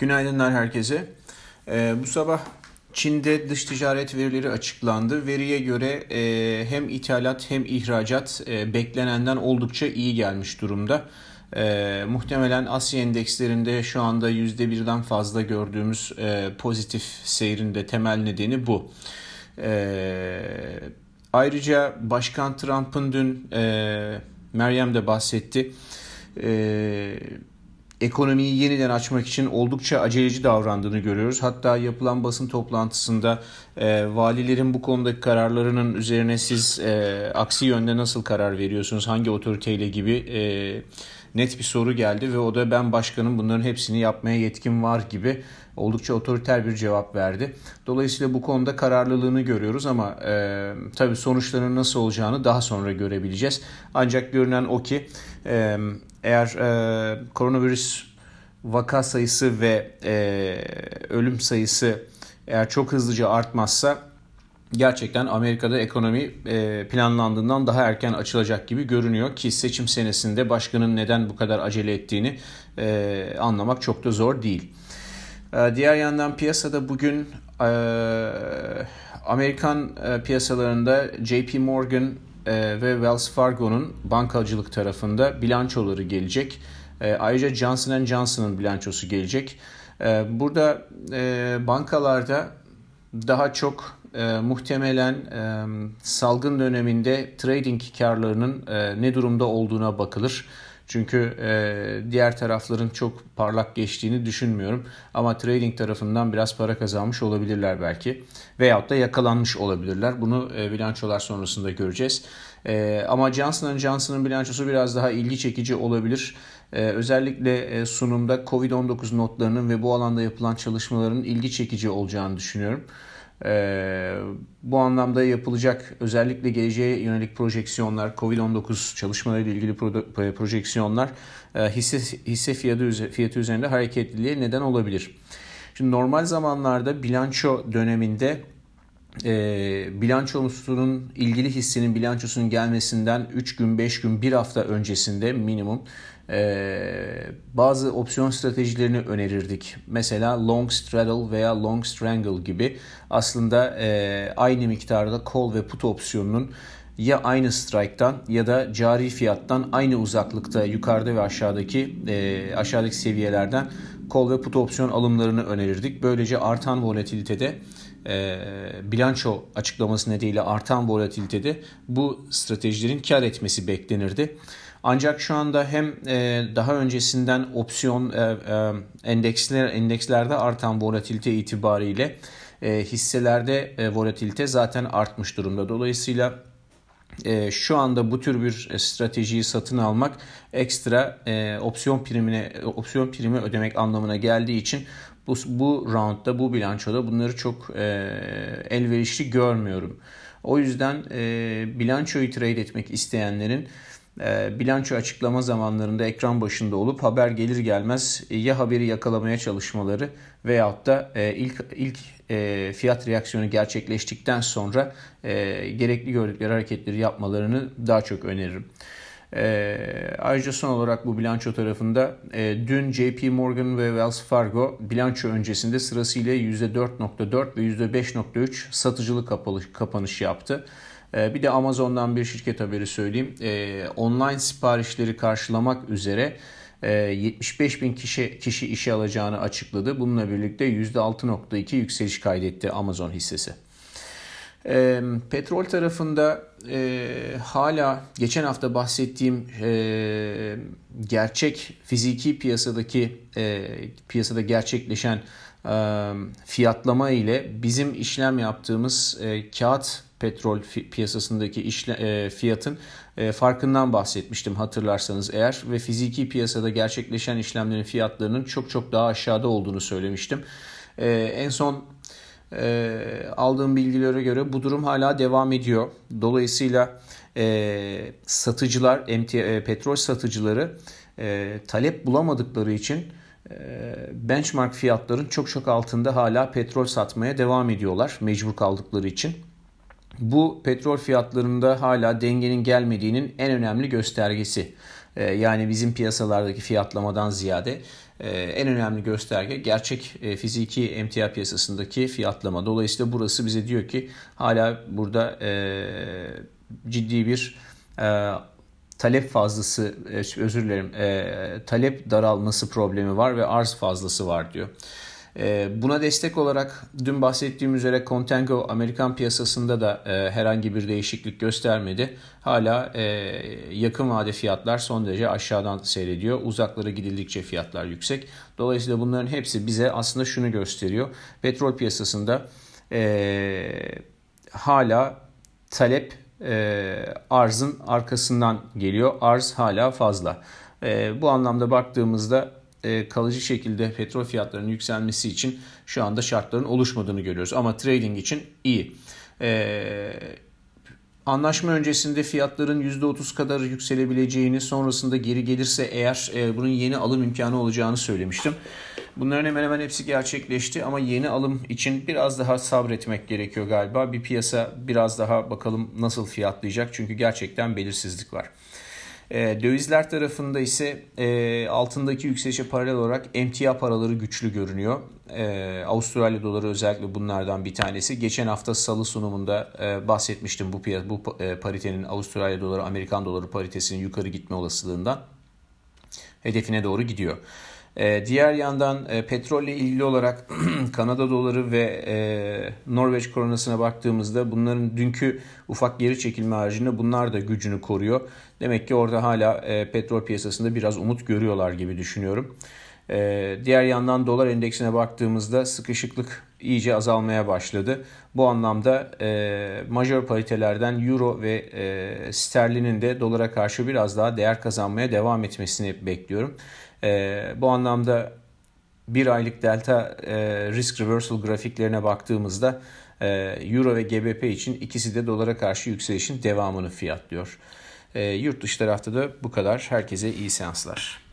Günaydınlar herkese. Ee, bu sabah Çin'de dış ticaret verileri açıklandı. Veriye göre e, hem ithalat hem ihracat e, beklenenden oldukça iyi gelmiş durumda. E, muhtemelen Asya endekslerinde şu anda %1'den fazla gördüğümüz e, pozitif seyrin de temel nedeni bu. E, ayrıca Başkan Trump'ın dün e, Meryem de bahsetti. E, ekonomiyi yeniden açmak için oldukça aceleci davrandığını görüyoruz. Hatta yapılan basın toplantısında e, valilerin bu konudaki kararlarının üzerine siz e, aksi yönde nasıl karar veriyorsunuz, hangi otoriteyle gibi e, net bir soru geldi ve o da ben başkanım bunların hepsini yapmaya yetkim var gibi oldukça otoriter bir cevap verdi. Dolayısıyla bu konuda kararlılığını görüyoruz ama e, tabii sonuçlarının nasıl olacağını daha sonra görebileceğiz. Ancak görünen o ki e, eğer e, koronavirüs vaka sayısı ve e, ölüm sayısı eğer çok hızlıca artmazsa gerçekten Amerika'da ekonomi e, planlandığından daha erken açılacak gibi görünüyor ki seçim senesinde başkanın neden bu kadar acele ettiğini e, anlamak çok da zor değil. E, diğer yandan piyasada bugün e, Amerikan e, piyasalarında JP Morgan ve Wells Fargo'nun bankacılık tarafında bilançoları gelecek. E, ayrıca Johnson Johnson'ın bilançosu gelecek. E, burada bankalarda daha çok muhtemelen salgın döneminde trading karlarının ne durumda olduğuna bakılır. Çünkü e, diğer tarafların çok parlak geçtiğini düşünmüyorum. Ama trading tarafından biraz para kazanmış olabilirler belki. Veyahut da yakalanmış olabilirler. Bunu e, bilançolar sonrasında göreceğiz. E, ama Johnson Johnson'ın bilançosu biraz daha ilgi çekici olabilir. E, özellikle e, sunumda COVID-19 notlarının ve bu alanda yapılan çalışmaların ilgi çekici olacağını düşünüyorum. E, bu anlamda yapılacak özellikle geleceğe yönelik projeksiyonlar, COVID-19 çalışmalarıyla ilgili pro- projeksiyonlar e, hisse, hisse fiyatı, fiyatı üzerinde hareketliliğe neden olabilir. Şimdi normal zamanlarda bilanço döneminde e, bilançosunun ilgili hissinin bilançosunun gelmesinden 3 gün 5 gün 1 hafta öncesinde minimum e, bazı opsiyon stratejilerini önerirdik. Mesela long straddle veya long strangle gibi aslında e, aynı miktarda call ve put opsiyonunun ya aynı strike'tan ya da cari fiyattan aynı uzaklıkta yukarıda ve aşağıdaki e, aşağıdaki seviyelerden call ve put opsiyon alımlarını önerirdik. Böylece artan volatilitede e, bilanço açıklaması nedeniyle artan volatilitede bu stratejilerin kar etmesi beklenirdi. Ancak şu anda hem e, daha öncesinden opsiyon e, e, endeksler endekslerde artan volatilite itibariyle hisselerde volatilite zaten artmış durumda. Dolayısıyla şu anda bu tür bir stratejiyi satın almak ekstra opsiyon primine opsiyon primi ödemek anlamına geldiği için bu bu roundda bu bilançoda bunları çok e, elverişli görmüyorum. O yüzden e, bilançoyu trade etmek isteyenlerin bilanço açıklama zamanlarında ekran başında olup haber gelir gelmez e, ya haberi yakalamaya çalışmaları veyahut da e, ilk ilk e, fiyat reaksiyonu gerçekleştikten sonra gerekli gördükleri hareketleri yapmalarını daha çok öneririm. Ayrıca son olarak bu bilanço tarafında dün JP Morgan ve Wells Fargo bilanço öncesinde sırasıyla %4.4 ve %5.3 satıcılık kapalı, kapanış yaptı. E, bir de Amazon'dan bir şirket haberi söyleyeyim. E, online siparişleri karşılamak üzere 75 e, bin kişi, kişi işe alacağını açıkladı. Bununla birlikte %6.2 yükseliş kaydetti Amazon hissesi. E, petrol tarafında e, hala geçen hafta bahsettiğim e, gerçek fiziki piyasadaki piyasada gerçekleşen fiyatlama ile bizim işlem yaptığımız kağıt petrol piyasasındaki işle, fiyatın farkından bahsetmiştim hatırlarsanız eğer ve fiziki piyasada gerçekleşen işlemlerin fiyatlarının çok çok daha aşağıda olduğunu söylemiştim. En son aldığım bilgilere göre bu durum hala devam ediyor. Dolayısıyla satıcılar, MT, e, petrol satıcıları talep bulamadıkları için benchmark fiyatların çok çok altında hala petrol satmaya devam ediyorlar mecbur kaldıkları için. Bu petrol fiyatlarında hala dengenin gelmediğinin en önemli göstergesi. E, yani bizim piyasalardaki fiyatlamadan ziyade e, en önemli gösterge gerçek e, fiziki emtia piyasasındaki fiyatlama. Dolayısıyla burası bize diyor ki hala burada e, ciddi bir e, talep fazlası e, özür dilerim e, talep daralması problemi var ve arz fazlası var diyor. E, buna destek olarak dün bahsettiğim üzere Contango Amerikan piyasasında da herhangi bir değişiklik göstermedi. Hala yakın vade fiyatlar son derece aşağıdan seyrediyor. Uzaklara gidildikçe fiyatlar yüksek. Dolayısıyla bunların hepsi bize aslında şunu gösteriyor. Petrol piyasasında hala talep arzın arkasından geliyor. Arz hala fazla. bu anlamda baktığımızda e, kalıcı şekilde petrol fiyatlarının yükselmesi için şu anda şartların oluşmadığını görüyoruz. Ama trading için iyi. E, anlaşma öncesinde fiyatların %30 kadar yükselebileceğini sonrasında geri gelirse eğer e, bunun yeni alım imkanı olacağını söylemiştim. Bunların hemen hemen hepsi gerçekleşti ama yeni alım için biraz daha sabretmek gerekiyor galiba. Bir piyasa biraz daha bakalım nasıl fiyatlayacak çünkü gerçekten belirsizlik var. E, dövizler tarafında ise e, altındaki yükselişe paralel olarak emtia paraları güçlü görünüyor. E, Avustralya doları özellikle bunlardan bir tanesi. Geçen hafta salı sunumunda e, bahsetmiştim bu, bu e, paritenin Avustralya doları Amerikan doları paritesinin yukarı gitme olasılığından. Hedefine doğru gidiyor. E, diğer yandan e, petrolle ilgili olarak Kanada doları ve e, Norveç koronasına baktığımızda bunların dünkü ufak geri çekilme haricinde bunlar da gücünü koruyor. Demek ki orada hala e, petrol piyasasında biraz umut görüyorlar gibi düşünüyorum. E, diğer yandan dolar endeksine baktığımızda sıkışıklık iyice azalmaya başladı. Bu anlamda e, majör paritelerden euro ve sterlinin de dolara karşı biraz daha değer kazanmaya devam etmesini bekliyorum. E, bu anlamda bir aylık delta e, risk reversal grafiklerine baktığımızda e, euro ve GBP için ikisi de dolara karşı yükselişin devamını fiyatlıyor. E, yurt dışı tarafta da bu kadar. Herkese iyi seanslar.